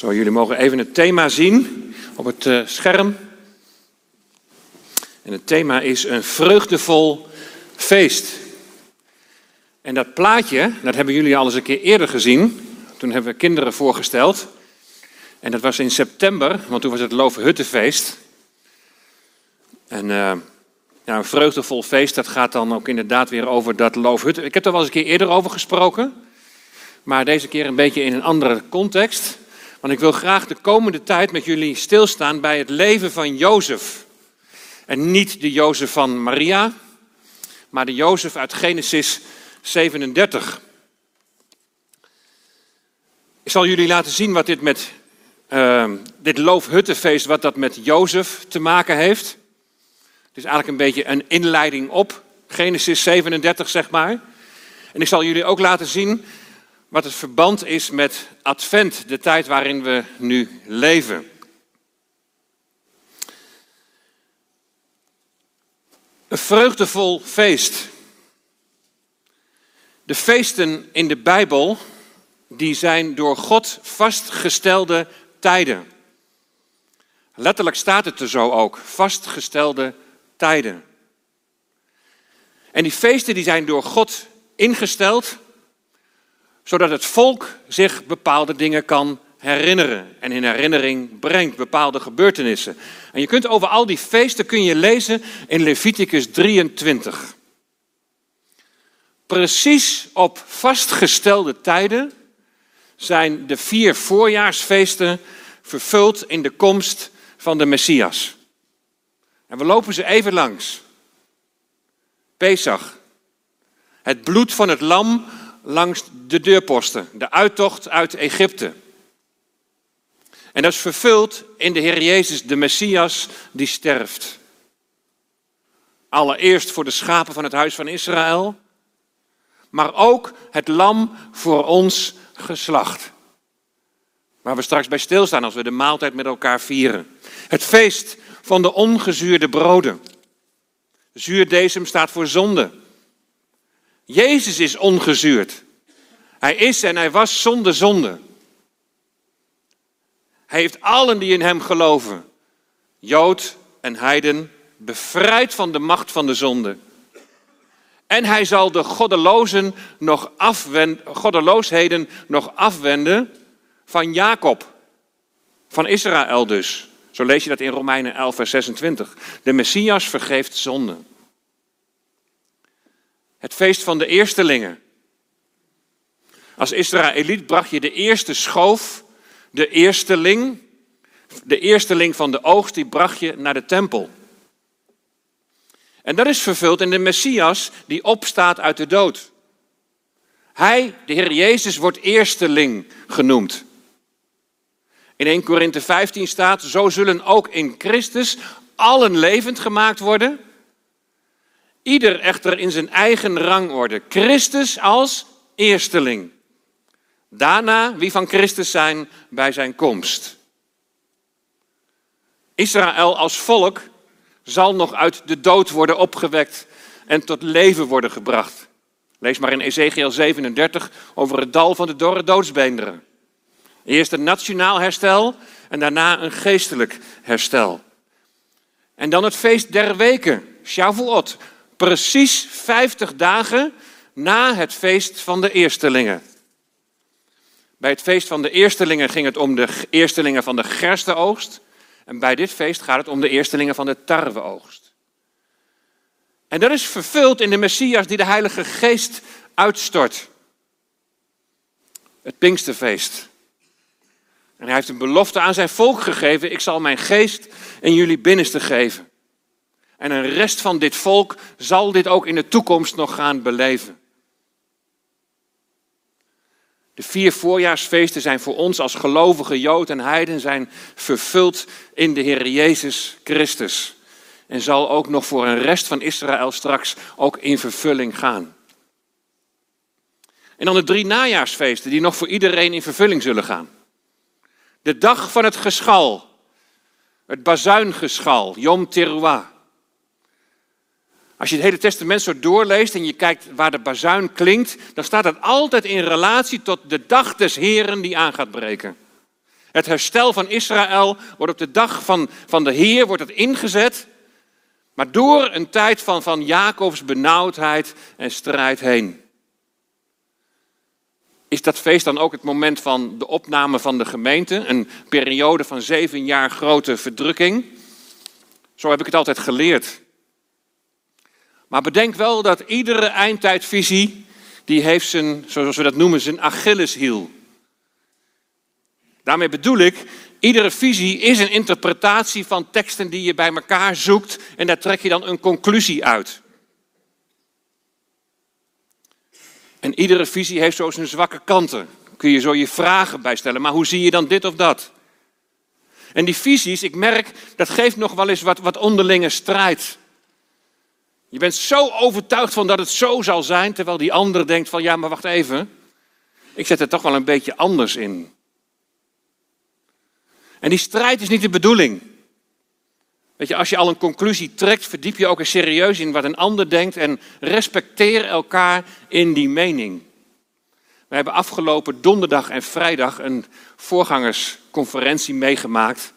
Zo, jullie mogen even het thema zien op het uh, scherm. En het thema is een vreugdevol feest. En dat plaatje, dat hebben jullie al eens een keer eerder gezien. Toen hebben we kinderen voorgesteld. En dat was in september, want toen was het Loofhuttenfeest. En ja, een vreugdevol feest, dat gaat dan ook inderdaad weer over dat Loofhutten. Ik heb er wel eens een keer eerder over gesproken. Maar deze keer een beetje in een andere context. Want ik wil graag de komende tijd met jullie stilstaan bij het leven van Jozef. En niet de Jozef van Maria, maar de Jozef uit Genesis 37. Ik zal jullie laten zien wat dit met uh, dit loofhuttenfeest, wat dat met Jozef te maken heeft. Het is eigenlijk een beetje een inleiding op Genesis 37, zeg maar. En ik zal jullie ook laten zien wat het verband is met Advent, de tijd waarin we nu leven. Een vreugdevol feest. De feesten in de Bijbel, die zijn door God vastgestelde tijden. Letterlijk staat het er zo ook, vastgestelde tijden. En die feesten die zijn door God ingesteld zodat het volk zich bepaalde dingen kan herinneren en in herinnering brengt, bepaalde gebeurtenissen. En je kunt over al die feesten kun je lezen in Leviticus 23. Precies op vastgestelde tijden zijn de vier voorjaarsfeesten vervuld in de komst van de Messias. En we lopen ze even langs. Pesach. Het bloed van het lam langs de deurposten, de uittocht uit Egypte. En dat is vervuld in de Heer Jezus, de Messias, die sterft. Allereerst voor de schapen van het huis van Israël, maar ook het lam voor ons geslacht. Waar we straks bij stilstaan als we de maaltijd met elkaar vieren. Het feest van de ongezuurde broden. Zuurdesem staat voor zonde. Jezus is ongezuurd. Hij is en hij was zonder zonde. Hij heeft allen die in hem geloven, Jood en Heiden, bevrijd van de macht van de zonde. En hij zal de goddelozen nog afwenden, goddeloosheden nog afwenden van Jacob, van Israël dus. Zo lees je dat in Romeinen 11, vers 26. De Messias vergeeft zonden. Het feest van de eerstelingen. Als Israëliet bracht je de eerste schoof, de eersteling, de eersteling van de oogst, die bracht je naar de tempel. En dat is vervuld in de Messias die opstaat uit de dood. Hij, de Heer Jezus, wordt eersteling genoemd. In 1 Korinthe 15 staat, zo zullen ook in Christus allen levend gemaakt worden Ieder echter in zijn eigen rangorde. Christus als eersteling. Daarna wie van Christus zijn bij zijn komst. Israël als volk zal nog uit de dood worden opgewekt en tot leven worden gebracht. Lees maar in Ezekiel 37 over het dal van de dorre doodsbeenderen. Eerst een nationaal herstel en daarna een geestelijk herstel. En dan het feest der weken, Shavuot, precies 50 dagen na het feest van de eerstelingen. Bij het feest van de eerstelingen ging het om de eerstelingen van de gerstenoogst. En bij dit feest gaat het om de eerstelingen van de tarweoogst. En dat is vervuld in de Messias die de Heilige Geest uitstort. Het Pinksterfeest. En hij heeft een belofte aan zijn volk gegeven: ik zal mijn geest in jullie binnenste geven. En een rest van dit volk zal dit ook in de toekomst nog gaan beleven. De vier voorjaarsfeesten zijn voor ons als gelovige Jood en Heiden zijn vervuld in de Heer Jezus Christus. En zal ook nog voor een rest van Israël straks ook in vervulling gaan. En dan de drie najaarsfeesten die nog voor iedereen in vervulling zullen gaan. De dag van het geschal, het bazuingeschal, Yom Teruah. Als je het hele testament zo doorleest en je kijkt waar de bazuin klinkt, dan staat dat altijd in relatie tot de dag des Heren die aan gaat breken. Het herstel van Israël wordt op de dag van, van de Heer wordt het ingezet. Maar door een tijd van, van Jacobs benauwdheid en strijd heen. Is dat feest dan ook het moment van de opname van de gemeente? Een periode van zeven jaar grote verdrukking? Zo heb ik het altijd geleerd. Maar bedenk wel dat iedere eindtijdvisie, die heeft zijn, zoals we dat noemen, zijn Achilleshiel. Daarmee bedoel ik, iedere visie is een interpretatie van teksten die je bij elkaar zoekt en daar trek je dan een conclusie uit. En iedere visie heeft zo zijn zwakke kanten. Kun je zo je vragen bijstellen, maar hoe zie je dan dit of dat? En die visies, ik merk, dat geeft nog wel eens wat, wat onderlinge strijd. Je bent zo overtuigd van dat het zo zal zijn, terwijl die ander denkt van ja, maar wacht even. Ik zet er toch wel een beetje anders in. En die strijd is niet de bedoeling. Weet je, als je al een conclusie trekt, verdiep je ook eens serieus in wat een ander denkt en respecteer elkaar in die mening. We hebben afgelopen donderdag en vrijdag een voorgangersconferentie meegemaakt.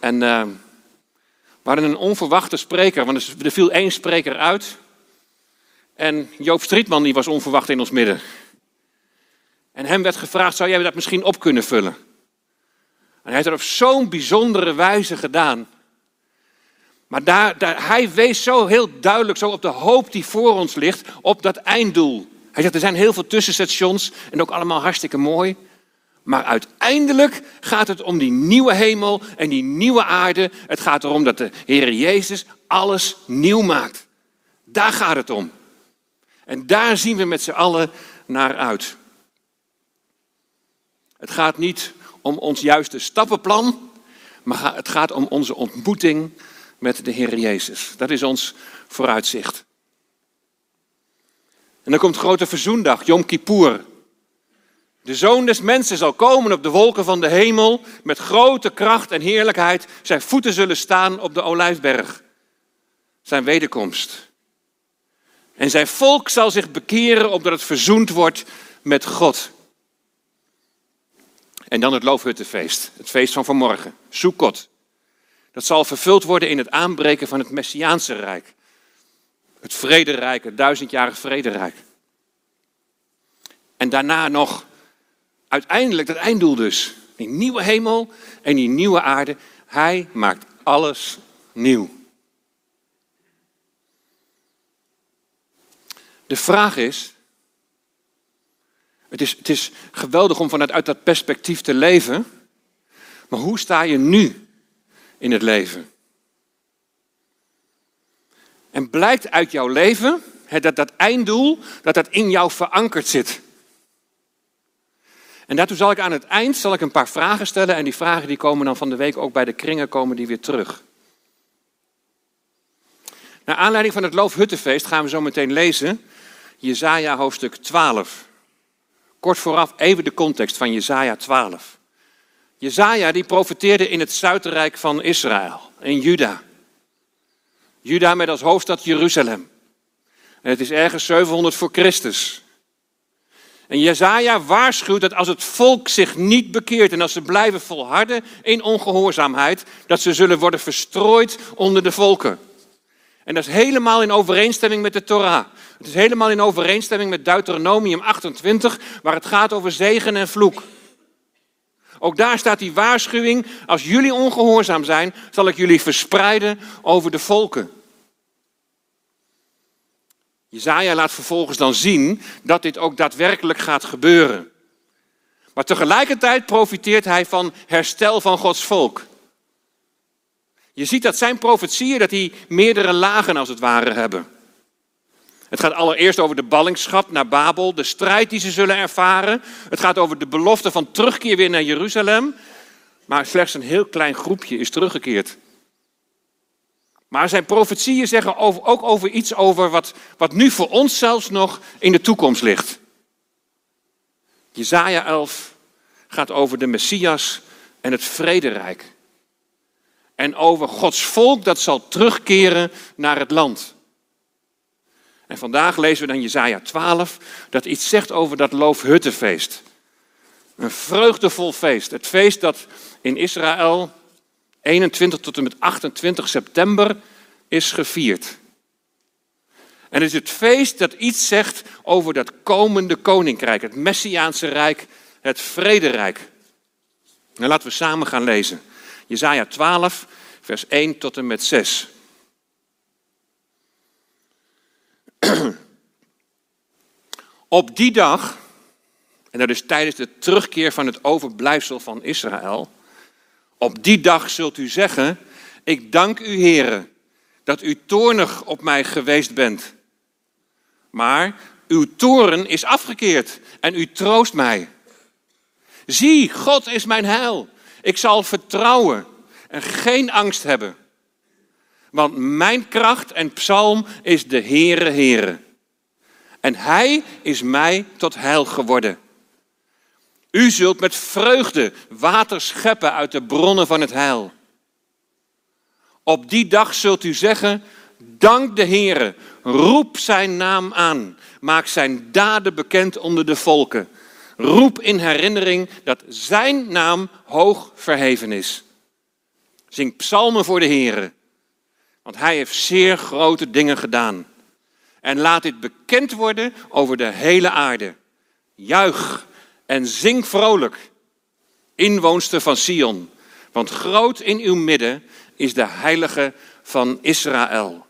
En uh, we hadden een onverwachte spreker, want er viel één spreker uit. En Joop Strietman die was onverwacht in ons midden. En hem werd gevraagd, zou jij dat misschien op kunnen vullen? En hij heeft het op zo'n bijzondere wijze gedaan. Maar daar, daar, hij wees zo heel duidelijk zo op de hoop die voor ons ligt, op dat einddoel. Hij zegt, er zijn heel veel tussenstations en ook allemaal hartstikke mooi. Maar uiteindelijk gaat het om die nieuwe hemel en die nieuwe aarde. Het gaat erom dat de Heer Jezus alles nieuw maakt. Daar gaat het om. En daar zien we met z'n allen naar uit. Het gaat niet om ons juiste stappenplan, maar het gaat om onze ontmoeting met de Heer Jezus. Dat is ons vooruitzicht. En dan komt grote verzoendag, Yom Kippur. De zoon des mensen zal komen op de wolken van de hemel met grote kracht en heerlijkheid. Zijn voeten zullen staan op de olijfberg. Zijn wederkomst. En zijn volk zal zich bekeren opdat het verzoend wordt met God. En dan het Loofhuttenfeest, het feest van vanmorgen, Sukkot. Dat zal vervuld worden in het aanbreken van het Messiaanse Rijk. Het vrederijk, het duizendjarig vrederijk. En daarna nog uiteindelijk dat einddoel dus. Die nieuwe hemel en die nieuwe aarde. Hij maakt alles nieuw. De vraag is, het is, het is geweldig om vanuit uit dat perspectief te leven, maar hoe sta je nu in het leven? En blijkt uit jouw leven dat dat einddoel, dat dat in jou verankerd zit. En daartoe zal ik aan het eind zal ik een paar vragen stellen. En die vragen die komen dan van de week ook bij de kringen komen die weer terug. Naar aanleiding van het Loofhuttenfeest gaan we zo meteen lezen. Jezaja hoofdstuk 12. Kort vooraf even de context van Jezaja 12. Jezaja die profeteerde in het zuiderrijk van Israël, in Juda. Juda met als hoofdstad Jeruzalem. Het is ergens 700 voor Christus. En Jezaja waarschuwt dat als het volk zich niet bekeert en als ze blijven volharden in ongehoorzaamheid, dat ze zullen worden verstrooid onder de volken. En dat is helemaal in overeenstemming met de Torah. Het is helemaal in overeenstemming met Deuteronomium 28, waar het gaat over zegen en vloek. Ook daar staat die waarschuwing, als jullie ongehoorzaam zijn, zal ik jullie verspreiden over de volken. Jezaja laat vervolgens dan zien dat dit ook daadwerkelijk gaat gebeuren. Maar tegelijkertijd profiteert hij van herstel van Gods volk. Je ziet dat zijn profetieën dat die meerdere lagen als het ware hebben. Het gaat allereerst over de ballingschap naar Babel, de strijd die ze zullen ervaren. Het gaat over de belofte van terugkeer weer naar Jeruzalem. Maar slechts een heel klein groepje is teruggekeerd. Maar zijn profetieën zeggen over, ook over iets over wat, wat nu voor ons zelfs nog in de toekomst ligt. Jezaja 11 gaat over de Messias en het vrederijk. En over Gods volk dat zal terugkeren naar het land. En vandaag lezen we dan Jezaja 12 dat iets zegt over dat Loofhuttenfeest. Een vreugdevol feest. Het feest dat in Israël 21 tot en met 28 september is gevierd. En het is het feest dat iets zegt over dat komende koninkrijk, het Messiaanse Rijk, het Vrederijk. Nou, laten we samen gaan lezen. Jezaja 12, vers 1 tot en met 6. Op die dag, en dat is tijdens de terugkeer van het overblijfsel van Israël, op die dag zult u zeggen, ik dank u Heere, dat u toornig op mij geweest bent. Maar uw toren is afgekeerd en u troost mij. Zie, God is mijn heil. Ik zal vertrouwen en geen angst hebben. Want mijn kracht en psalm is de Heere Heere. En Hij is mij tot heil geworden. U zult met vreugde water scheppen uit de bronnen van het heil. Op die dag zult u zeggen, dank de Heere, roep zijn naam aan, maak zijn daden bekend onder de volken. Roep in herinnering dat zijn naam hoog verheven is. Zing psalmen voor de Heere, want hij heeft zeer grote dingen gedaan. En laat dit bekend worden over de hele aarde. Juich en zing vrolijk, inwoonster van Sion, want groot in uw midden is de heilige van Israël.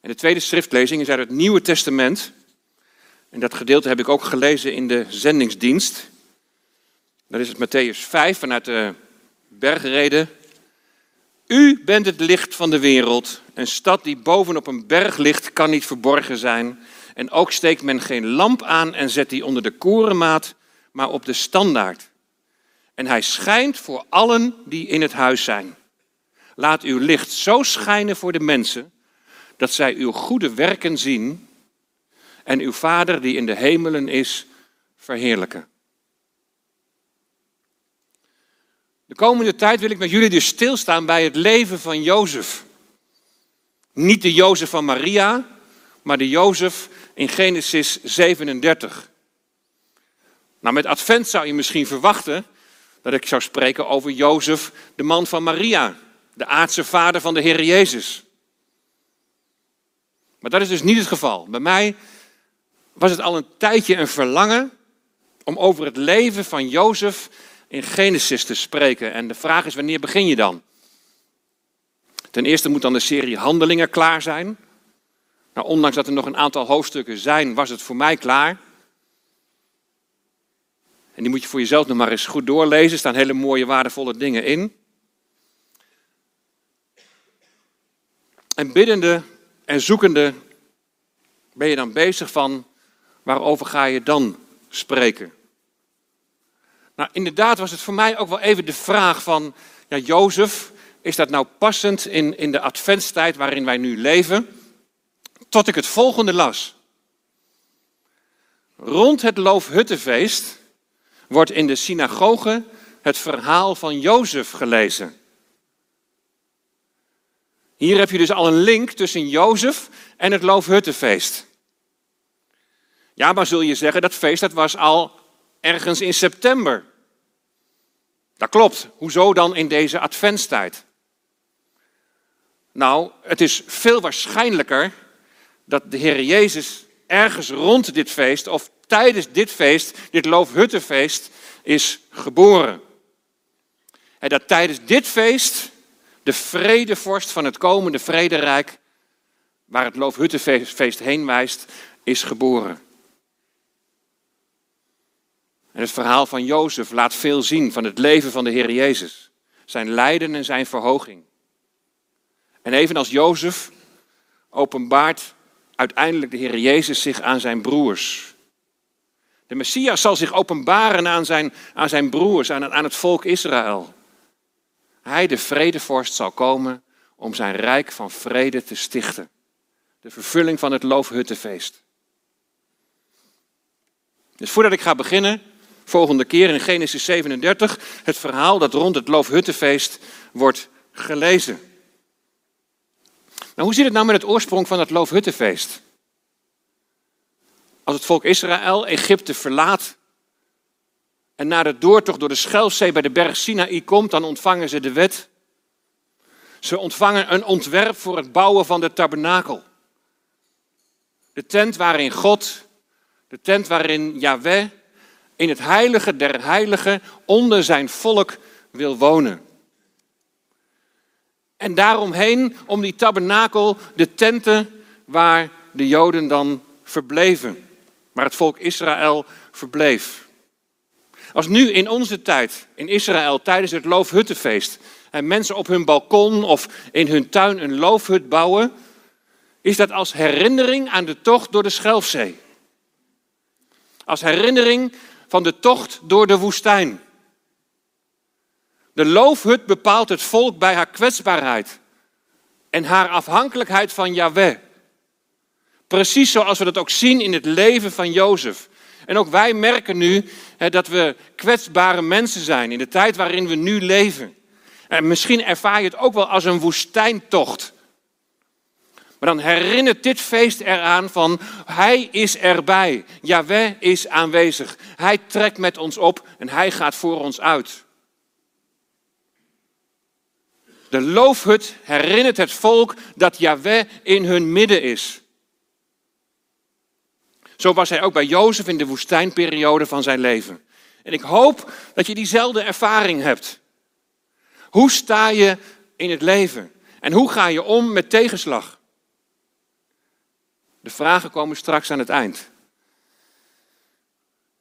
En de tweede schriftlezing is uit het Nieuwe Testament. En dat gedeelte heb ik ook gelezen in de zendingsdienst. Dat is het Matthäus 5 vanuit de bergreden. U bent het licht van de wereld. Een stad die bovenop een berg ligt, kan niet verborgen zijn. En ook steekt men geen lamp aan en zet die onder de korenmaat, maar op de standaard. En hij schijnt voor allen die in het huis zijn. Laat uw licht zo schijnen voor de mensen, dat zij uw goede werken zien en uw Vader die in de hemelen is, verheerlijken. De komende tijd wil ik met jullie dus stilstaan bij het leven van Jozef. Niet de Jozef van Maria, maar de Jozef in Genesis 37. Nou, met Advent zou je misschien verwachten dat ik zou spreken over Jozef, de man van Maria, de aardse vader van de Heer Jezus. Maar dat is dus niet het geval. Bij mij was het al een tijdje een verlangen om over het leven van Jozef in Genesis te spreken. En de vraag is, wanneer begin je dan? Ten eerste moet dan de serie Handelingen klaar zijn. Nou, ondanks dat er nog een aantal hoofdstukken zijn, was het voor mij klaar. En die moet je voor jezelf nog maar eens goed doorlezen. Er staan hele mooie, waardevolle dingen in. En biddende en zoekende ben je dan bezig van waarover ga je dan spreken? Nou, inderdaad was het voor mij ook wel even de vraag van, ja, Jozef, is dat nou passend in, in de adventstijd waarin wij nu leven? Tot ik het volgende las. Rond het Loofhuttenfeest wordt in de synagoge het verhaal van Jozef gelezen. Hier heb je dus al een link tussen Jozef en het Loofhuttenfeest. Ja, maar zul je zeggen, dat feest dat was al ergens in september. Dat klopt. Hoezo dan in deze adventstijd? Nou, het is veel waarschijnlijker dat de Heer Jezus ergens rond dit feest of tijdens dit feest, dit Loofhuttenfeest, is geboren. En dat tijdens dit feest de vredevorst van het komende vrederijk, waar het Loofhuttenfeest heen wijst, is geboren. En het verhaal van Jozef laat veel zien van het leven van de Heer Jezus. Zijn lijden en zijn verhoging. En evenals Jozef openbaart uiteindelijk de Heer Jezus zich aan zijn broers. De Messias zal zich openbaren aan zijn, aan zijn broers, aan, aan het volk Israël. Hij, de vredevorst, zal komen om zijn rijk van vrede te stichten. De vervulling van het loofhuttenfeest. Dus voordat ik ga beginnen, volgende keer in Genesis 37, het verhaal dat rond het loofhuttenfeest wordt gelezen. Nou, hoe zit het nou met het oorsprong van het loofhuttenfeest? Als het volk Israël Egypte verlaat en na de doortocht door de Schelfzee bij de berg Sinaï komt, dan ontvangen ze de wet. Ze ontvangen een ontwerp voor het bouwen van de tabernakel. De tent waarin God, de tent waarin Yahweh in het heilige der heiligen onder zijn volk wil wonen. En daaromheen, om die tabernakel, de tenten waar de Joden dan verbleven. Waar het volk Israël verbleef. Als nu in onze tijd, in Israël, tijdens het Loofhuttenfeest, en mensen op hun balkon of in hun tuin een loofhut bouwen, is dat als herinnering aan de tocht door de Schelfzee. Als herinnering van de tocht door de woestijn. De loofhut bepaalt het volk bij haar kwetsbaarheid en haar afhankelijkheid van Yahweh. Precies zoals we dat ook zien in het leven van Jozef. En ook wij merken nu dat we kwetsbare mensen zijn in de tijd waarin we nu leven. En misschien ervaar je het ook wel als een woestijntocht. Maar dan herinnert dit feest eraan van Hij is erbij. Yahweh is aanwezig. Hij trekt met ons op en Hij gaat voor ons uit. De loofhut herinnert het volk dat Yahweh in hun midden is. Zo was hij ook bij Jozef in de woestijnperiode van zijn leven. En ik hoop dat je diezelfde ervaring hebt. Hoe sta je in het leven? En hoe ga je om met tegenslag? De vragen komen straks aan het eind.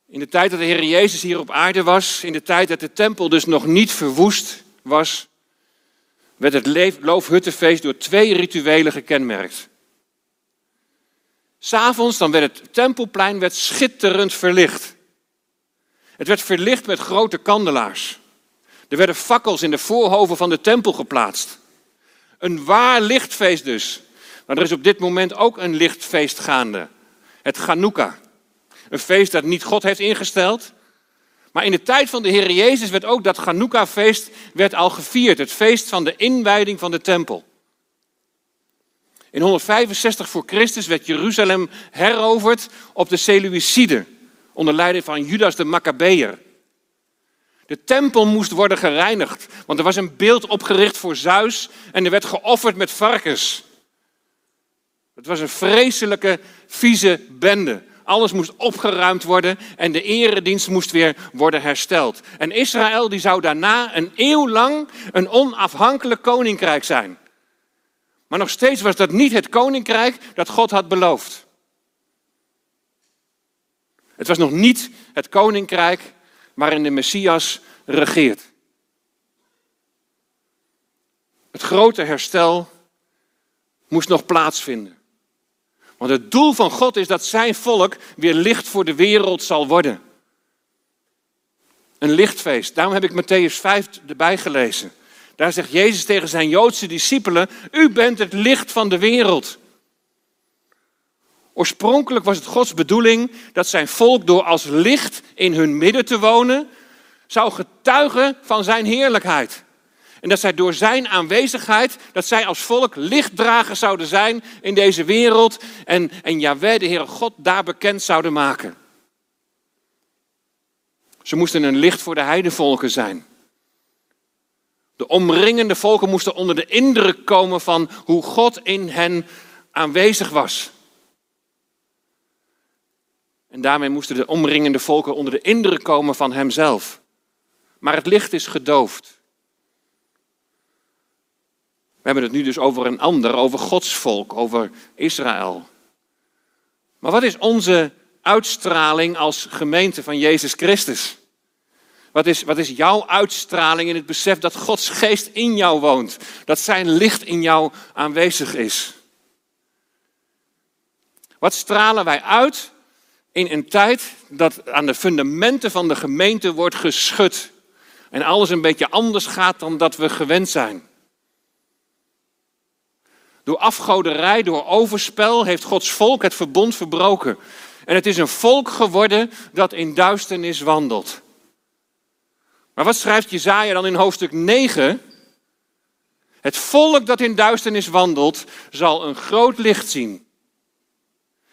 In de tijd dat de Heer Jezus hier op aarde was, in de tijd dat de tempel dus nog niet verwoest was, werd het loofhuttenfeest door twee rituelen gekenmerkt. S'avonds dan werd het tempelplein werd schitterend verlicht. Het werd verlicht met grote kandelaars. Er werden fakkels in de voorhoven van de tempel geplaatst. Een waar lichtfeest dus. Maar er is op dit moment ook een lichtfeest gaande. Het Chanukka. Een feest dat niet God heeft ingesteld. Maar in de tijd van de Heer Jezus werd ook dat Chanukka-feest werd al gevierd. Het feest van de inwijding van de tempel. In 165 voor Christus werd Jeruzalem heroverd op de Seleuciden. Onder leiding van Judas de Maccabeer. De tempel moest worden gereinigd, want er was een beeld opgericht voor Zeus en er werd geofferd met varkens. Het was een vreselijke, vieze bende. Alles moest opgeruimd worden en de eredienst moest weer worden hersteld. En Israël die zou daarna een eeuw lang een onafhankelijk koninkrijk zijn. Maar nog steeds was dat niet het koninkrijk dat God had beloofd. Het was nog niet het koninkrijk waarin de Messias regeert. Het grote herstel moest nog plaatsvinden. Want het doel van God is dat zijn volk weer licht voor de wereld zal worden. Een lichtfeest. Daarom heb ik Matthäus 5 erbij gelezen. Daar zegt Jezus tegen zijn Joodse discipelen: U bent het licht van de wereld. Oorspronkelijk was het Gods bedoeling dat zijn volk door als licht in hun midden te wonen, zou getuigen van zijn heerlijkheid. En dat zij door zijn aanwezigheid, dat zij als volk lichtdragers zouden zijn in deze wereld en, en Yahweh, de Heere God, daar bekend zouden maken. Ze moesten een licht voor de heidevolken zijn. De omringende volken moesten onder de indruk komen van hoe God in hen aanwezig was. En daarmee moesten de omringende volken onder de indruk komen van Hemzelf. Maar het licht is gedoofd. We hebben het nu dus over een ander, over Gods volk, over Israël. Maar wat is onze uitstraling als gemeente van Jezus Christus? Wat is, wat is jouw uitstraling in het besef dat Gods geest in jou woont? Dat zijn licht in jou aanwezig is? Wat stralen wij uit in een tijd dat aan de fundamenten van de gemeente wordt geschud en alles een beetje anders gaat dan dat we gewend zijn? Door afgoderij, door overspel heeft Gods volk het verbond verbroken. En het is een volk geworden dat in duisternis wandelt. Maar wat schrijft Jezaja dan in hoofdstuk 9? Het volk dat in duisternis wandelt, zal een groot licht zien.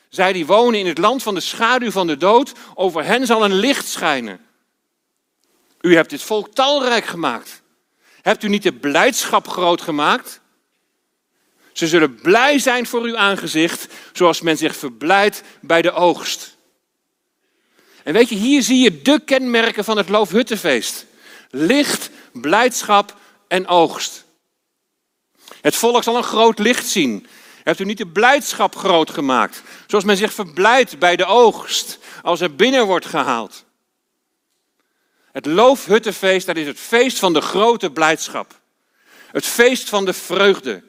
Zij die wonen in het land van de schaduw van de dood, over hen zal een licht schijnen. U hebt dit volk talrijk gemaakt. Hebt u niet de blijdschap groot gemaakt? Ze zullen blij zijn voor uw aangezicht, zoals men zich verblijdt bij de oogst. En weet je, hier zie je de kenmerken van het Loofhuttenfeest. Licht, blijdschap en oogst. Het volk zal een groot licht zien. Hebt u niet de blijdschap groot gemaakt, zoals men zich verblijdt bij de oogst, als er binnen wordt gehaald. Het Loofhuttenfeest, dat is het feest van de grote blijdschap. Het feest van de vreugde.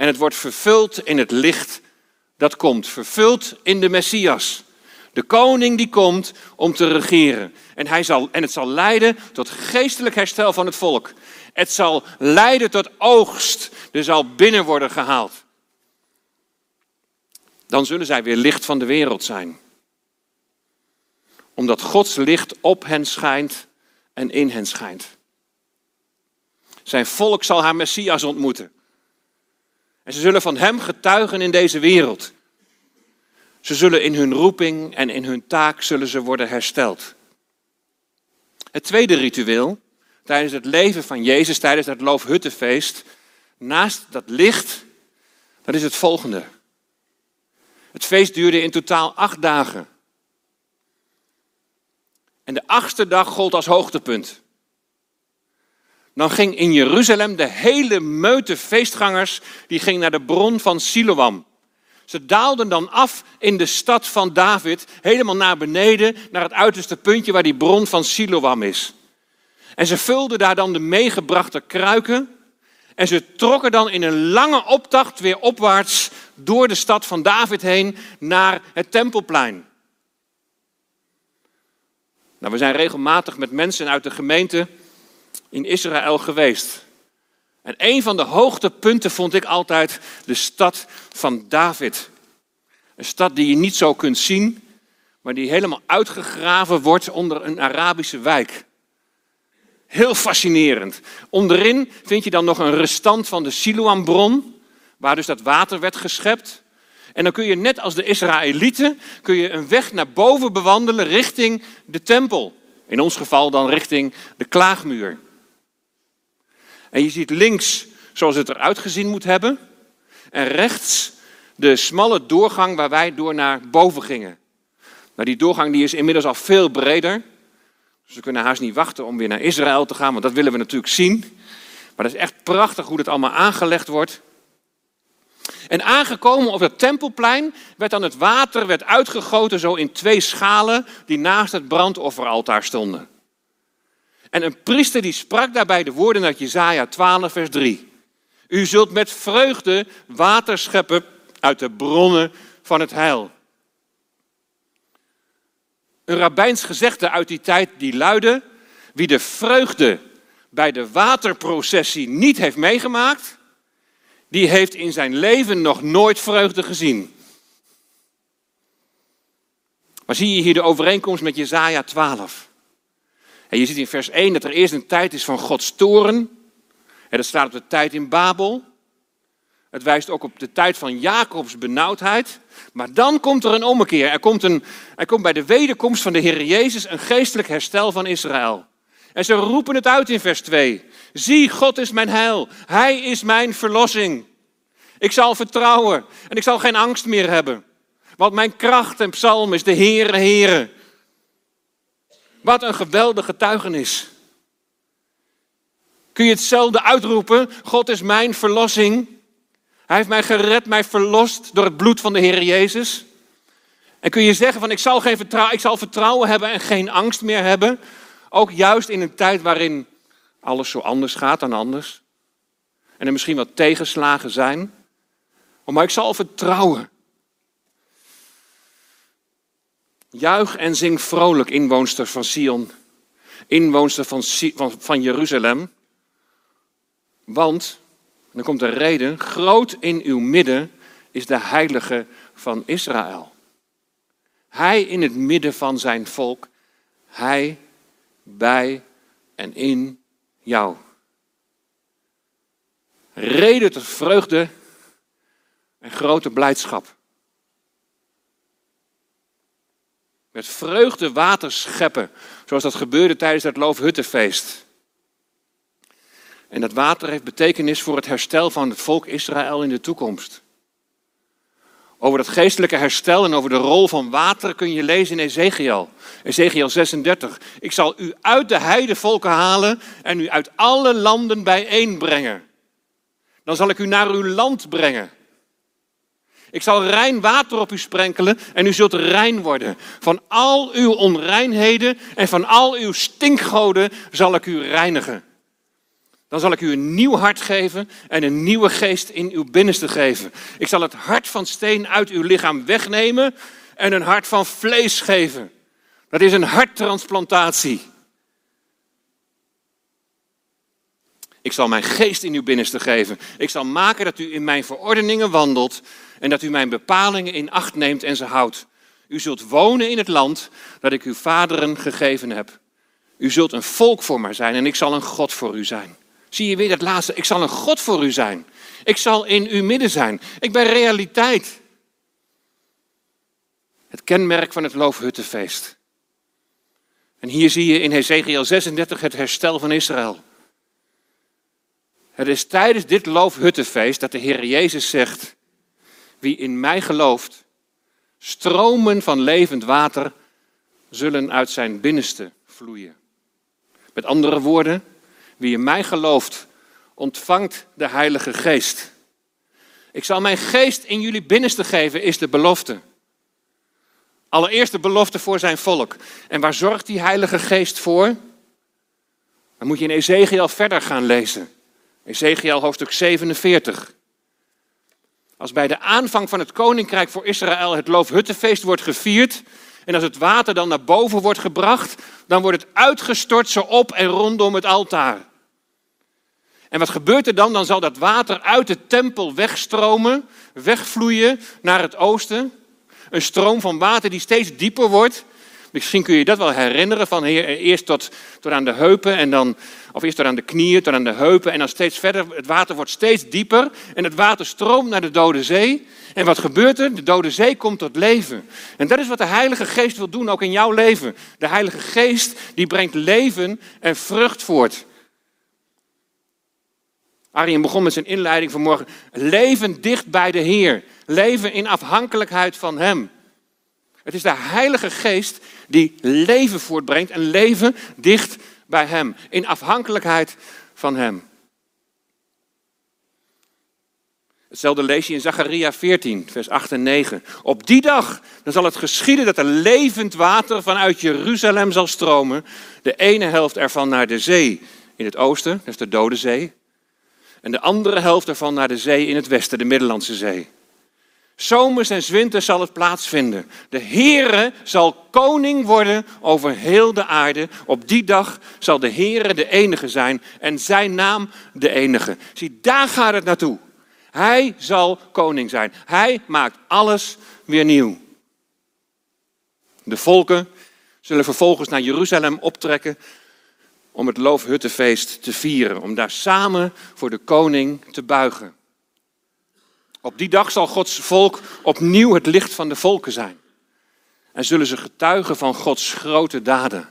En het wordt vervuld in het licht dat komt. Vervuld in de Messias. De koning die komt om te regeren. En, hij zal, en het zal leiden tot geestelijk herstel van het volk. Het zal leiden tot oogst. Er zal binnen worden gehaald. Dan zullen zij weer licht van de wereld zijn. Omdat Gods licht op hen schijnt en in hen schijnt. Zijn volk zal haar Messias ontmoeten. En ze zullen van hem getuigen in deze wereld. Ze zullen in hun roeping en in hun taak zullen ze worden hersteld. Het tweede ritueel tijdens het leven van Jezus, tijdens het Loofhuttenfeest, naast dat licht, dat is het volgende. Het feest duurde in totaal acht dagen. En de achtste dag gold als hoogtepunt. Dan ging in Jeruzalem de hele meute feestgangers, die ging naar de bron van Siloam. Ze daalden dan af in de stad van David, helemaal naar beneden, naar het uiterste puntje waar die bron van Siloam is. En ze vulden daar dan de meegebrachte kruiken. En ze trokken dan in een lange optocht weer opwaarts door de stad van David heen naar het tempelplein. Nou, we zijn regelmatig met mensen uit de gemeente in Israël geweest. En een van de hoogtepunten vond ik altijd de stad van David. Een stad die je niet zo kunt zien, maar die helemaal uitgegraven wordt onder een Arabische wijk. Heel fascinerend. Onderin vind je dan nog een restant van de Siloambron, waar dus dat water werd geschept. En dan kun je net als de Israëlieten kun je een weg naar boven bewandelen richting de tempel. In ons geval dan richting de klaagmuur. En je ziet links zoals het eruit gezien moet hebben. En rechts de smalle doorgang waar wij door naar boven gingen. Nou, die doorgang die is inmiddels al veel breder. Dus kunnen haast niet wachten om weer naar Israël te gaan, want dat willen we natuurlijk zien. Maar dat is echt prachtig hoe dat allemaal aangelegd wordt. En aangekomen op het tempelplein werd dan het water werd uitgegoten zo in twee schalen die naast het brandofferaltaar stonden. En een priester die sprak daarbij de woorden uit Jesaja 12 vers 3. U zult met vreugde water scheppen uit de bronnen van het heil. Een rabbijns gezegde uit die tijd die luidde: wie de vreugde bij de waterprocessie niet heeft meegemaakt, die heeft in zijn leven nog nooit vreugde gezien. Maar zie je hier de overeenkomst met Jesaja 12? En je ziet in vers 1 dat er eerst een tijd is van Gods toren. En dat staat op de tijd in Babel. Het wijst ook op de tijd van Jacobs benauwdheid. Maar dan komt er een ommekeer. Er komt, een, er komt bij de wederkomst van de Heer Jezus een geestelijk herstel van Israël. En ze roepen het uit in vers 2. Zie, God is mijn heil. Hij is mijn verlossing. Ik zal vertrouwen en ik zal geen angst meer hebben. Want mijn kracht en psalm is de Heere, Heere. Wat een geweldige getuigenis. Kun je hetzelfde uitroepen? God is mijn verlossing. Hij heeft mij gered, mij verlost door het bloed van de Heer Jezus. En kun je zeggen van ik zal, geen vertrouwen, ik zal vertrouwen hebben en geen angst meer hebben. Ook juist in een tijd waarin alles zo anders gaat dan anders. En er misschien wat tegenslagen zijn. Maar ik zal vertrouwen. Juich en zing vrolijk, inwoonster van Sion, inwoonster van, van, Jeruzalem. Want, dan komt de reden, groot in uw midden is de heilige van Israël. Hij in het midden van zijn volk, hij bij en in jou. Reden tot vreugde en grote blijdschap. Met vreugde water scheppen, zoals dat gebeurde tijdens het Loofhuttenfeest. En dat water heeft betekenis voor het herstel van het volk Israël in de toekomst. Over dat geestelijke herstel en over de rol van water kun je lezen in Ezekiel. Ezekiel 36. Ik zal u uit de heidevolken halen en u uit alle landen bijeenbrengen. Dan zal ik u naar uw land brengen. Ik zal rein water op u sprenkelen en u zult rein worden. Van al uw onreinheden en van al uw stinkgoden zal ik u reinigen. Dan zal ik u een nieuw hart geven en een nieuwe geest in uw binnenste geven. Ik zal het hart van steen uit uw lichaam wegnemen en een hart van vlees geven. Dat is een harttransplantatie. Ik zal mijn geest in uw binnenste geven. Ik zal maken dat u in mijn verordeningen wandelt en dat u mijn bepalingen in acht neemt en ze houdt. U zult wonen in het land dat ik uw vaderen gegeven heb. U zult een volk voor mij zijn en ik zal een God voor u zijn. Zie je weer dat laatste? Ik zal een God voor u zijn. Ik zal in uw midden zijn. Ik ben realiteit. Het kenmerk van het Loofhuttenfeest. En hier zie je in Hezekiel 36 het herstel van Israël. Het is tijdens dit Loofhuttenfeest dat de Heer Jezus zegt: Wie in mij gelooft, stromen van levend water zullen uit zijn binnenste vloeien. Met andere woorden, wie in mij gelooft, ontvangt de Heilige Geest. Ik zal mijn geest in jullie binnenste geven, is de belofte. Allereerst de belofte voor zijn volk. En waar zorgt die Heilige Geest voor? Dan moet je in Ezekiel verder gaan lezen. Ezekiel hoofdstuk 47. Als bij de aanvang van het koninkrijk voor Israël het Loofhuttenfeest wordt gevierd, en als het water dan naar boven wordt gebracht, dan wordt het uitgestort zo op en rondom het altaar. En wat gebeurt er dan? Dan zal dat water uit de tempel wegstromen, wegvloeien naar het oosten. Een stroom van water die steeds dieper wordt. Misschien kun je dat wel herinneren van eerst tot, aan de heupen en dan, of eerst tot aan de knieën, tot aan de heupen en dan steeds verder. Het water wordt steeds dieper en het water stroomt naar de Dode Zee. En wat gebeurt er? De Dode Zee komt tot leven. En dat is wat de Heilige Geest wil doen, ook in jouw leven. De Heilige Geest die brengt leven en vrucht voort. Arjen begon met zijn inleiding vanmorgen. Leven dicht bij de Heer. Leven in afhankelijkheid van Hem. Het is de Heilige Geest die leven voortbrengt en leven dicht bij Hem. In afhankelijkheid van Hem. Hetzelfde lees je in Zacharia 14, vers 8 en 9. Op die dag dan zal het geschieden dat er levend water vanuit Jeruzalem zal stromen. De ene helft ervan naar de zee in het oosten, dat is de Dode Zee. En de andere helft ervan naar de zee in het westen, de Middellandse Zee. Zomers en winters zal het plaatsvinden. De Heere zal koning worden over heel de aarde. Op die dag zal de Heere de enige zijn en zijn naam de enige. Zie, daar gaat het naartoe. Hij zal koning zijn. Hij maakt alles weer nieuw. De volken zullen vervolgens naar Jeruzalem optrekken om het Loofhuttenfeest te vieren, om daar samen voor de koning te buigen. Op die dag zal Gods volk opnieuw het licht van de volken zijn. En zullen ze getuigen van Gods grote daden.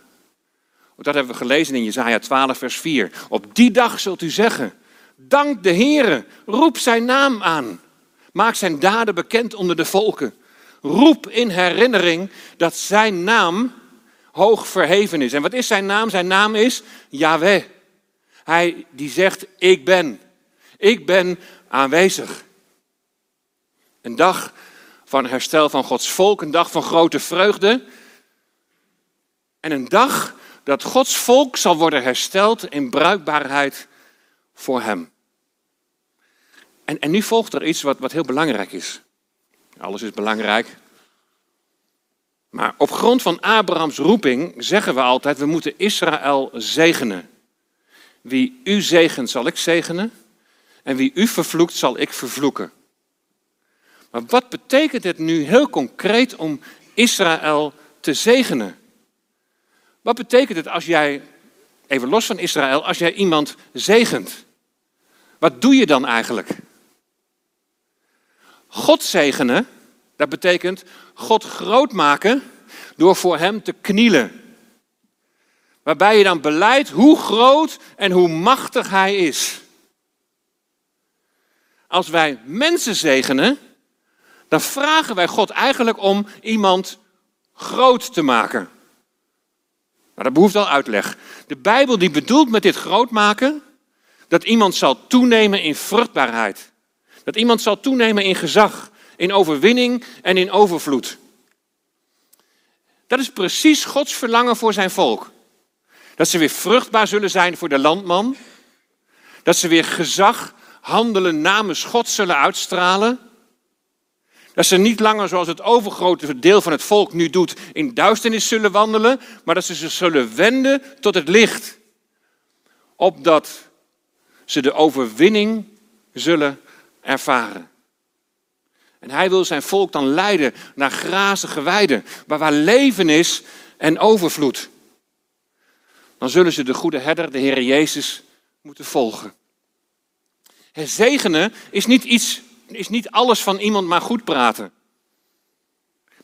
Dat hebben we gelezen in Jesaja 12, vers 4. Op die dag zult u zeggen, dank de Heere, roep zijn naam aan. Maak zijn daden bekend onder de volken. Roep in herinnering dat zijn naam hoog verheven is. En wat is zijn naam? Zijn naam is Yahweh. Hij die zegt, ik ben. Ik ben aanwezig. Een dag van herstel van Gods volk, een dag van grote vreugde. En een dag dat Gods volk zal worden hersteld in bruikbaarheid voor Hem. En, en nu volgt er iets wat, wat heel belangrijk is. Alles is belangrijk. Maar op grond van Abrahams roeping zeggen we altijd, we moeten Israël zegenen. Wie u zegent, zal ik zegenen. En wie u vervloekt, zal ik vervloeken. Maar wat betekent het nu heel concreet om Israël te zegenen? Wat betekent het als jij, even los van Israël, als jij iemand zegent? Wat doe je dan eigenlijk? God zegenen, dat betekent God groot maken door voor Hem te knielen. Waarbij je dan beleidt hoe groot en hoe machtig Hij is. Als wij mensen zegenen, dan vragen wij God eigenlijk om iemand groot te maken. Maar dat behoeft al uitleg. De Bijbel die bedoelt met dit groot maken dat iemand zal toenemen in vruchtbaarheid. Dat iemand zal toenemen in gezag, in overwinning en in overvloed. Dat is precies Gods verlangen voor zijn volk. Dat ze weer vruchtbaar zullen zijn voor de landman. Dat ze weer gezag, handelen namens God zullen uitstralen. Dat ze niet langer, zoals het overgrote deel van het volk nu doet, in duisternis zullen wandelen, maar dat ze zich zullen wenden tot het licht. Opdat ze de overwinning zullen ervaren. En hij wil zijn volk dan leiden naar grazige weiden, waar, waar leven is en overvloed. Dan zullen ze de goede herder, de Heer Jezus, moeten volgen. Het zegenen is niet, iets, is niet alles van iemand maar goed praten.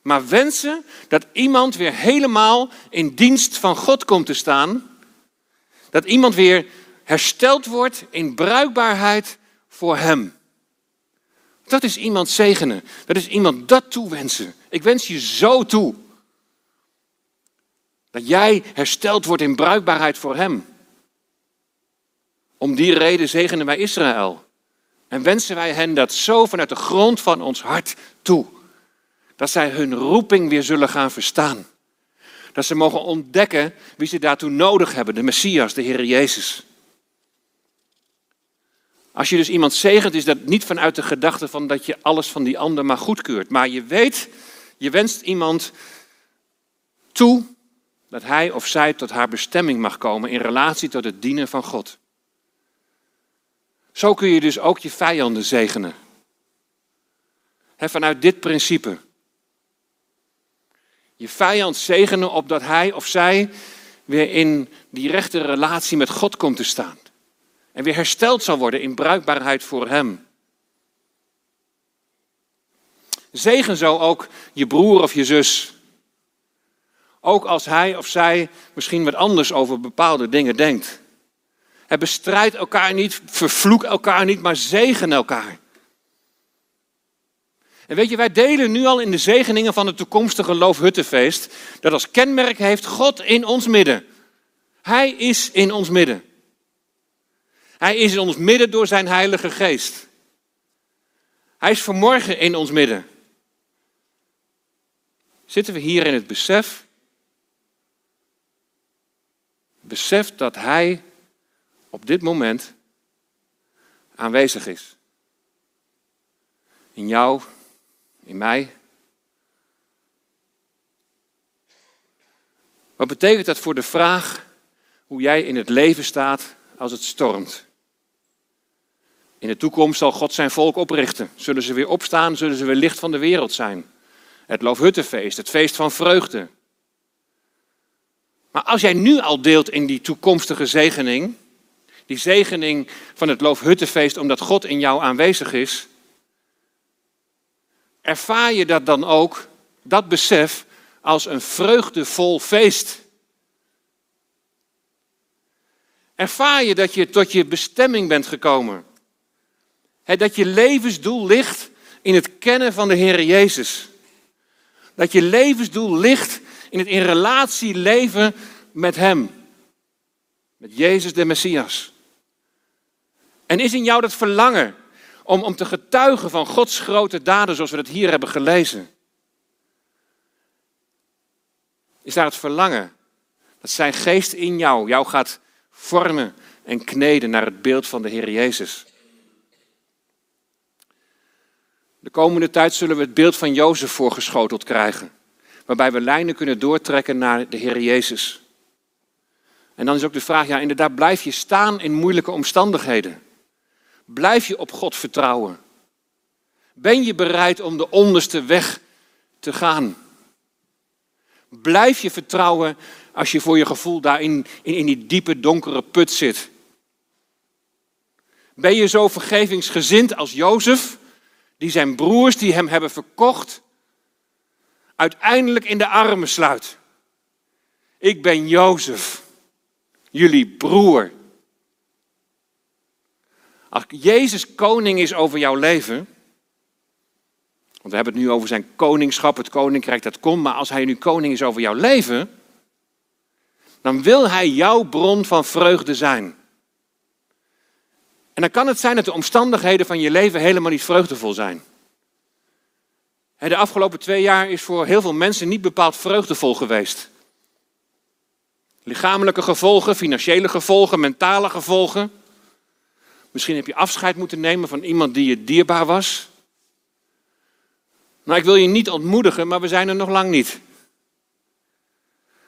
Maar wensen dat iemand weer helemaal in dienst van God komt te staan. Dat iemand weer hersteld wordt in bruikbaarheid voor Hem. Dat is iemand zegenen. Dat is iemand dat toewensen. Ik wens je zo toe. Dat jij hersteld wordt in bruikbaarheid voor Hem. Om die reden zegenen wij Israël. En wensen wij hen dat zo vanuit de grond van ons hart toe. Dat zij hun roeping weer zullen gaan verstaan. Dat ze mogen ontdekken wie ze daartoe nodig hebben, de Messias, de Heer Jezus. Als je dus iemand zegent, is dat niet vanuit de gedachte van dat je alles van die ander maar goedkeurt. Maar je weet, je wenst iemand toe dat hij of zij tot haar bestemming mag komen in relatie tot het dienen van God. Zo kun je dus ook je vijanden zegenen. Vanuit dit principe. Je vijand zegenen opdat hij of zij weer in die rechte relatie met God komt te staan. En weer hersteld zal worden in bruikbaarheid voor Hem. Zegen zo ook je broer of je zus. Ook als hij of zij misschien wat anders over bepaalde dingen denkt. Het bestrijdt elkaar niet, vervloek elkaar niet, maar zegen elkaar. En weet je, wij delen nu al in de zegeningen van het toekomstige Loofhuttenfeest, dat als kenmerk heeft God in ons midden. Hij is in ons midden. Hij is in ons midden door zijn Heilige Geest. Hij is vanmorgen in ons midden. Zitten we hier in het besef? Besef dat Hij op dit moment aanwezig is. In jou, in mij. Wat betekent dat voor de vraag hoe jij in het leven staat als het stormt? In de toekomst zal God zijn volk oprichten. Zullen ze weer opstaan, zullen ze weer licht van de wereld zijn. Het Loofhuttenfeest, het feest van vreugde. Maar als jij nu al deelt in die toekomstige zegening, die zegening van het Loofhuttenfeest omdat God in jou aanwezig is, ervaar je dat dan ook, dat besef, als een vreugdevol feest. Ervaar je dat je tot je bestemming bent gekomen dat je levensdoel ligt in het kennen van de Heer Jezus. Dat je levensdoel ligt in het in relatie leven met Hem. Met Jezus de Messias. En is in jou dat verlangen om, om te getuigen van Gods grote daden zoals we dat hier hebben gelezen? Is daar het verlangen dat zijn geest in jou jou gaat vormen en kneden naar het beeld van de Heer Jezus? De komende tijd zullen we het beeld van Jozef voorgeschoteld krijgen, waarbij we lijnen kunnen doortrekken naar de Heer Jezus. En dan is ook de vraag, ja inderdaad, blijf je staan in moeilijke omstandigheden? Blijf je op God vertrouwen? Ben je bereid om de onderste weg te gaan? Blijf je vertrouwen als je voor je gevoel daar in, in, die diepe donkere put zit? Ben je zo vergevingsgezind als Jozef? die zijn broers die hem hebben verkocht uiteindelijk in de armen sluit. Ik ben Jozef, jullie broer. Als Jezus koning is over jouw leven, want we hebben het nu over zijn koningschap, het koninkrijk dat komt, maar als hij nu koning is over jouw leven, dan wil hij jouw bron van vreugde zijn. En dan kan het zijn dat de omstandigheden van je leven helemaal niet vreugdevol zijn. De afgelopen twee jaar is voor heel veel mensen niet bepaald vreugdevol geweest. Lichamelijke gevolgen, financiële gevolgen, mentale gevolgen. Misschien heb je afscheid moeten nemen van iemand die je dierbaar was. Nou, ik wil je niet ontmoedigen, maar we zijn er nog lang niet.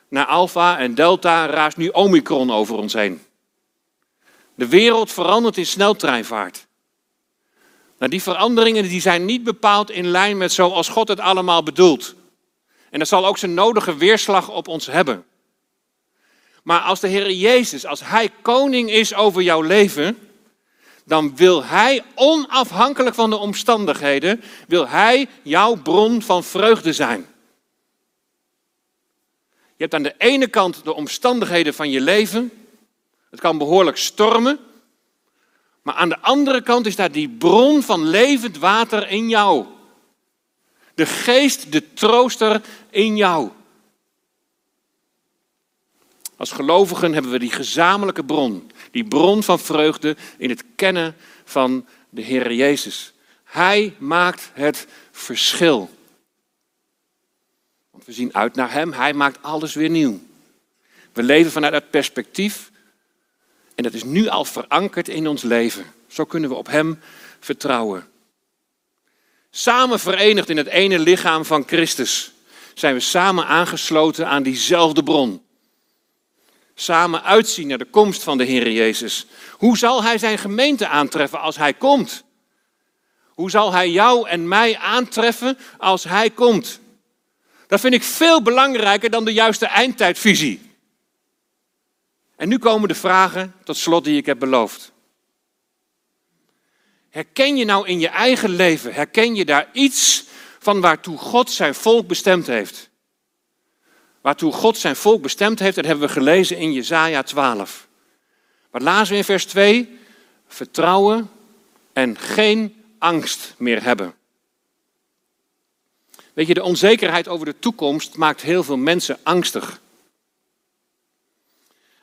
Na Alpha en Delta raast nu Omicron over ons heen. De wereld verandert in sneltreinvaart. Nou, die veranderingen die zijn niet bepaald in lijn met zoals God het allemaal bedoelt. En dat zal ook zijn nodige weerslag op ons hebben. Maar als de Heer Jezus, als Hij koning is over jouw leven, dan wil Hij onafhankelijk van de omstandigheden, wil Hij jouw bron van vreugde zijn. Je hebt aan de ene kant de omstandigheden van je leven. Het kan behoorlijk stormen. Maar aan de andere kant is daar die bron van levend water in jou. De geest, de trooster in jou. Als gelovigen hebben we die gezamenlijke bron, die bron van vreugde in het kennen van de Heer Jezus. Hij maakt het verschil. Want we zien uit naar Hem, Hij maakt alles weer nieuw. We leven vanuit dat perspectief en dat is nu al verankerd in ons leven. Zo kunnen we op Hem vertrouwen. Samen verenigd in het ene lichaam van Christus zijn we samen aangesloten aan diezelfde bron samen uitzien naar de komst van de Heer Jezus. Hoe zal Hij zijn gemeente aantreffen als Hij komt? Hoe zal Hij jou en mij aantreffen als Hij komt? Dat vind ik veel belangrijker dan de juiste eindtijdvisie. En nu komen de vragen tot slot die ik heb beloofd. Herken je nou in je eigen leven, herken je daar iets van waartoe God zijn volk bestemd heeft? Waartoe God zijn volk bestemd heeft, dat hebben we gelezen in Jesaja 12. Wat lazen we in vers 2? Vertrouwen en geen angst meer hebben. Weet je, de onzekerheid over de toekomst maakt heel veel mensen angstig.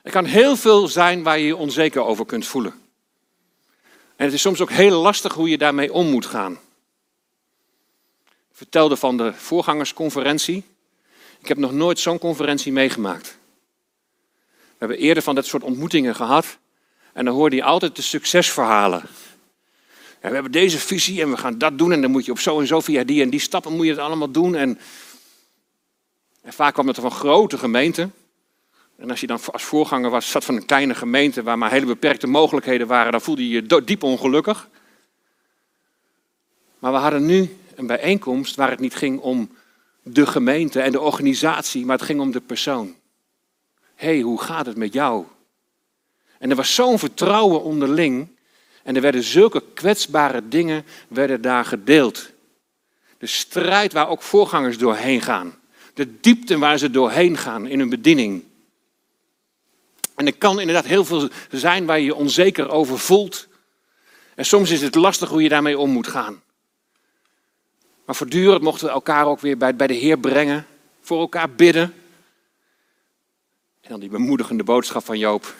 Er kan heel veel zijn waar je je onzeker over kunt voelen. En het is soms ook heel lastig hoe je daarmee om moet gaan. Ik vertelde van de voorgangersconferentie. Ik heb nog nooit zo'n conferentie meegemaakt. We hebben eerder van dat soort ontmoetingen gehad. En dan hoorde je altijd de succesverhalen. Ja, we hebben deze visie en we gaan dat doen. En dan moet je op zo en zo via die en die stappen moet je het allemaal doen. En, en vaak kwam het van grote gemeenten. En als je dan als voorganger was, zat van een kleine gemeente waar maar hele beperkte mogelijkheden waren, dan voelde je je diep ongelukkig. Maar we hadden nu een bijeenkomst waar het niet ging om de gemeente en de organisatie, maar het ging om de persoon. Hé, hey, hoe gaat het met jou? En er was zo'n vertrouwen onderling en er werden zulke kwetsbare dingen werden daar gedeeld. De strijd waar ook voorgangers doorheen gaan. De diepte waar ze doorheen gaan in hun bediening. En er kan inderdaad heel veel zijn waar je je onzeker over voelt. En soms is het lastig hoe je daarmee om moet gaan. Maar voortdurend mochten we elkaar ook weer bij, bij de Heer brengen, voor elkaar bidden. En dan die bemoedigende boodschap van Joop.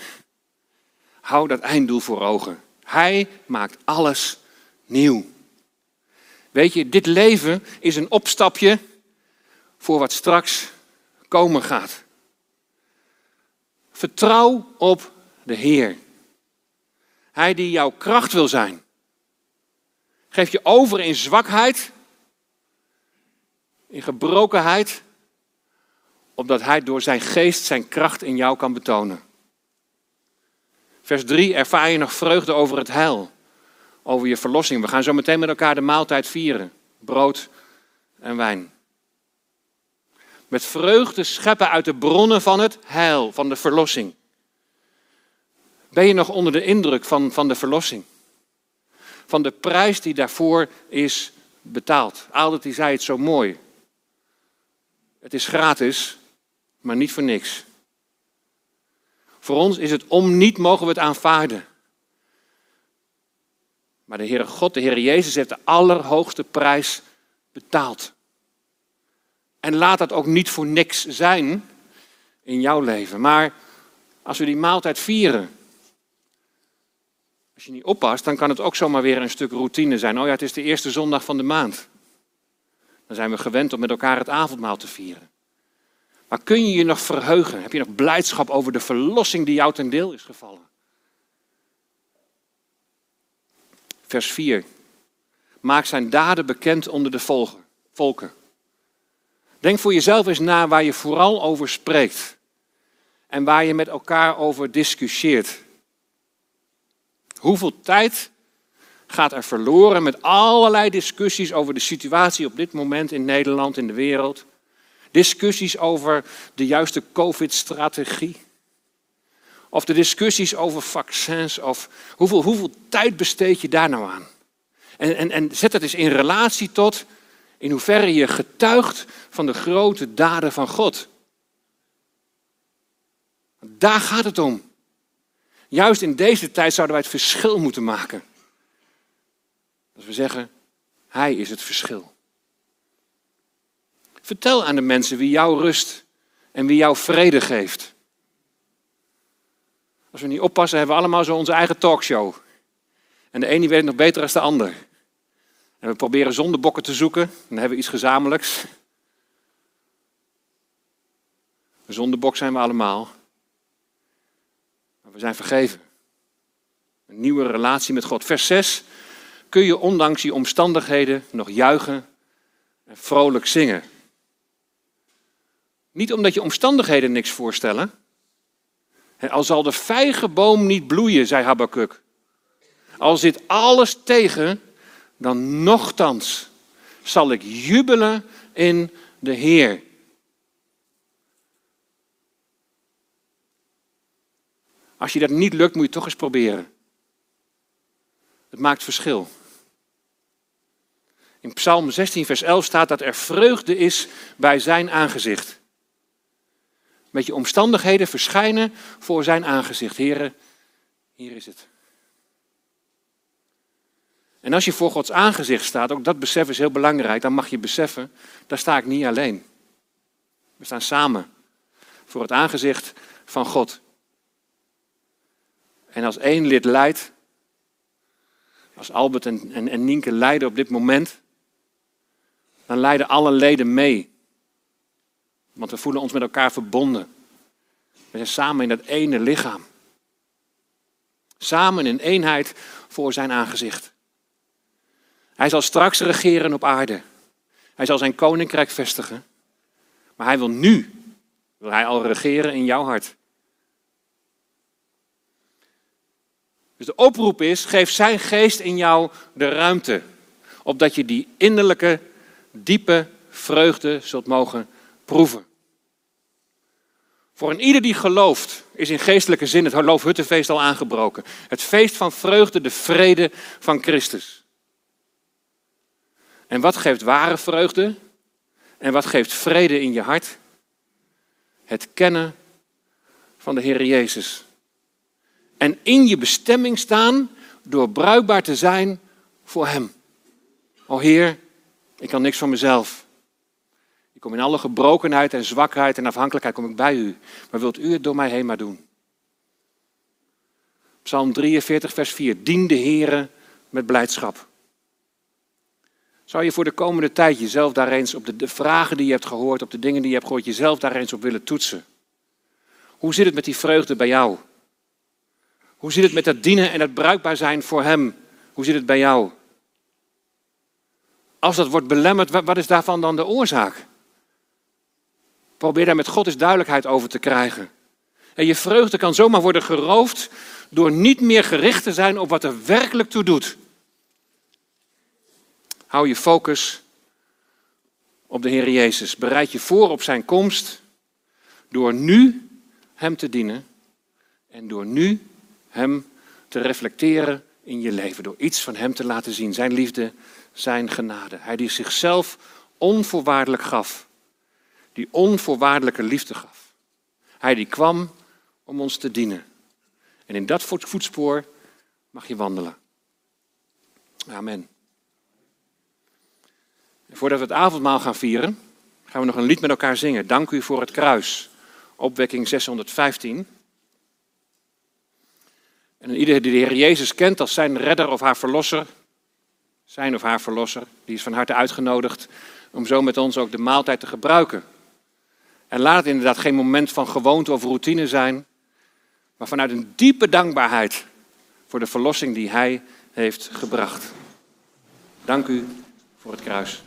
Hou dat einddoel voor ogen. Hij maakt alles nieuw. Weet je, dit leven is een opstapje voor wat straks komen gaat. Vertrouw op de Heer. Hij die jouw kracht wil zijn. Geef je over in zwakheid in gebrokenheid, opdat Hij door zijn geest zijn kracht in jou kan betonen. Vers 3, ervaar je nog vreugde over het heil, over je verlossing. We gaan zo meteen met elkaar de maaltijd vieren, brood en wijn. Met vreugde scheppen uit de bronnen van het heil, van de verlossing. Ben je nog onder de indruk van, van de verlossing? Van de prijs die daarvoor is betaald. Aldert die zei het zo mooi. Het is gratis, maar niet voor niks. Voor ons is het om niet, mogen we het aanvaarden. Maar de Heere God, de Heere Jezus, heeft de allerhoogste prijs betaald. En laat dat ook niet voor niks zijn in jouw leven. Maar als we die maaltijd vieren, als je niet oppast, dan kan het ook zomaar weer een stuk routine zijn. Oh ja, het is de eerste zondag van de maand. Dan zijn we gewend om met elkaar het avondmaal te vieren. Maar kun je je nog verheugen? Heb je nog blijdschap over de verlossing die jou ten deel is gevallen? Vers 4. Maak zijn daden bekend onder de volken. Denk voor jezelf eens na waar je vooral over spreekt. En waar je met elkaar over discussieert. Hoeveel tijd gaat er verloren met allerlei discussies over de situatie op dit moment in Nederland, in de wereld? Discussies over de juiste COVID-strategie? Of de discussies over vaccins? Of hoeveel, hoeveel tijd besteed je daar nou aan? En, en, en zet het eens in relatie tot in hoeverre je getuigt van de grote daden van God. Daar gaat het om. Juist in deze tijd zouden wij het verschil moeten maken. Dat we zeggen, Hij is het verschil. Vertel aan de mensen wie jou rust en wie jou vrede geeft. Als we niet oppassen, hebben we allemaal zo onze eigen talkshow. En de ene weet het nog beter dan de ander. En we proberen zondebokken te zoeken. Dan hebben we iets gezamenlijks. Een zondebok zijn we allemaal. Maar we zijn vergeven. Een nieuwe relatie met God. Vers 6. Kun je ondanks je omstandigheden nog juichen en vrolijk zingen. Niet omdat je omstandigheden niks voorstellen. Al zal de vijgenboom niet bloeien, zei Habakkuk. Al zit alles tegen, dan nochtans zal ik jubelen in de Heer. Als je dat niet lukt, moet je toch eens proberen. Het maakt verschil. In Psalm 16, vers 11 staat dat er vreugde is bij zijn aangezicht. Met je omstandigheden verschijnen voor zijn aangezicht. Heren, hier is het. En als je voor Gods aangezicht staat, ook dat besef is heel belangrijk, dan mag je beseffen, daar sta ik niet alleen. We staan samen voor het aangezicht van God. En als één lid leidt, als Albert en, en, en Nienke lijden op dit moment, dan leiden alle leden mee. Want we voelen ons met elkaar verbonden. We zijn samen in dat ene lichaam. Samen in eenheid voor zijn aangezicht. Hij zal straks regeren op aarde. Hij zal zijn koninkrijk vestigen. Maar hij wil nu, wil hij al regeren in jouw hart. Dus de oproep is, geef zijn geest in jou de ruimte. Opdat je die innerlijke, diepe vreugde zult mogen proeven. Voor een ieder die gelooft, is in geestelijke zin het Loofhuttenfeest al aangebroken. Het feest van vreugde, de vrede van Christus. En wat geeft ware vreugde? En wat geeft vrede in je hart? Het kennen van de Heer Jezus. En in je bestemming staan door bruikbaar te zijn voor Hem. O Heer, ik kan niks van mezelf. Ik kom in alle gebrokenheid en zwakheid en afhankelijkheid kom ik bij U. Maar wilt U het door mij heen maar doen? Psalm 43, vers 4. Dien de Heere met blijdschap. Zou je voor de komende tijd jezelf daar eens op de, de, vragen die je hebt gehoord, op de dingen die je hebt gehoord, jezelf daar eens op willen toetsen? Hoe zit het met die vreugde bij jou? Hoe zit het met dat dienen en het bruikbaar zijn voor Hem? Hoe zit het bij jou? Als dat wordt belemmerd, wat is daarvan dan de oorzaak? Probeer daar met God eens duidelijkheid over te krijgen. En je vreugde kan zomaar worden geroofd door niet meer gericht te zijn op wat er werkelijk toe doet. Hou je focus op de Heer Jezus. Bereid je voor op zijn komst door nu Hem te dienen en door nu Hem te reflecteren in je leven. Door iets van Hem te laten zien. Zijn liefde, Zijn genade. Hij die zichzelf onvoorwaardelijk gaf. die onvoorwaardelijke liefde gaf. Hij die kwam om ons te dienen. En in dat voetspoor mag je wandelen. Amen. En voordat we het avondmaal gaan vieren, gaan we nog een lied met elkaar zingen. Dank u voor het kruis. Opwekking 615. En iedereen die de Heer Jezus kent als zijn redder of haar verlosser, zijn of haar verlosser, die is van harte uitgenodigd om zo met ons ook de maaltijd te gebruiken. En laat het inderdaad geen moment van gewoonte of routine zijn, maar vanuit een diepe dankbaarheid voor de verlossing die Hij heeft gebracht. Dank u voor het kruis.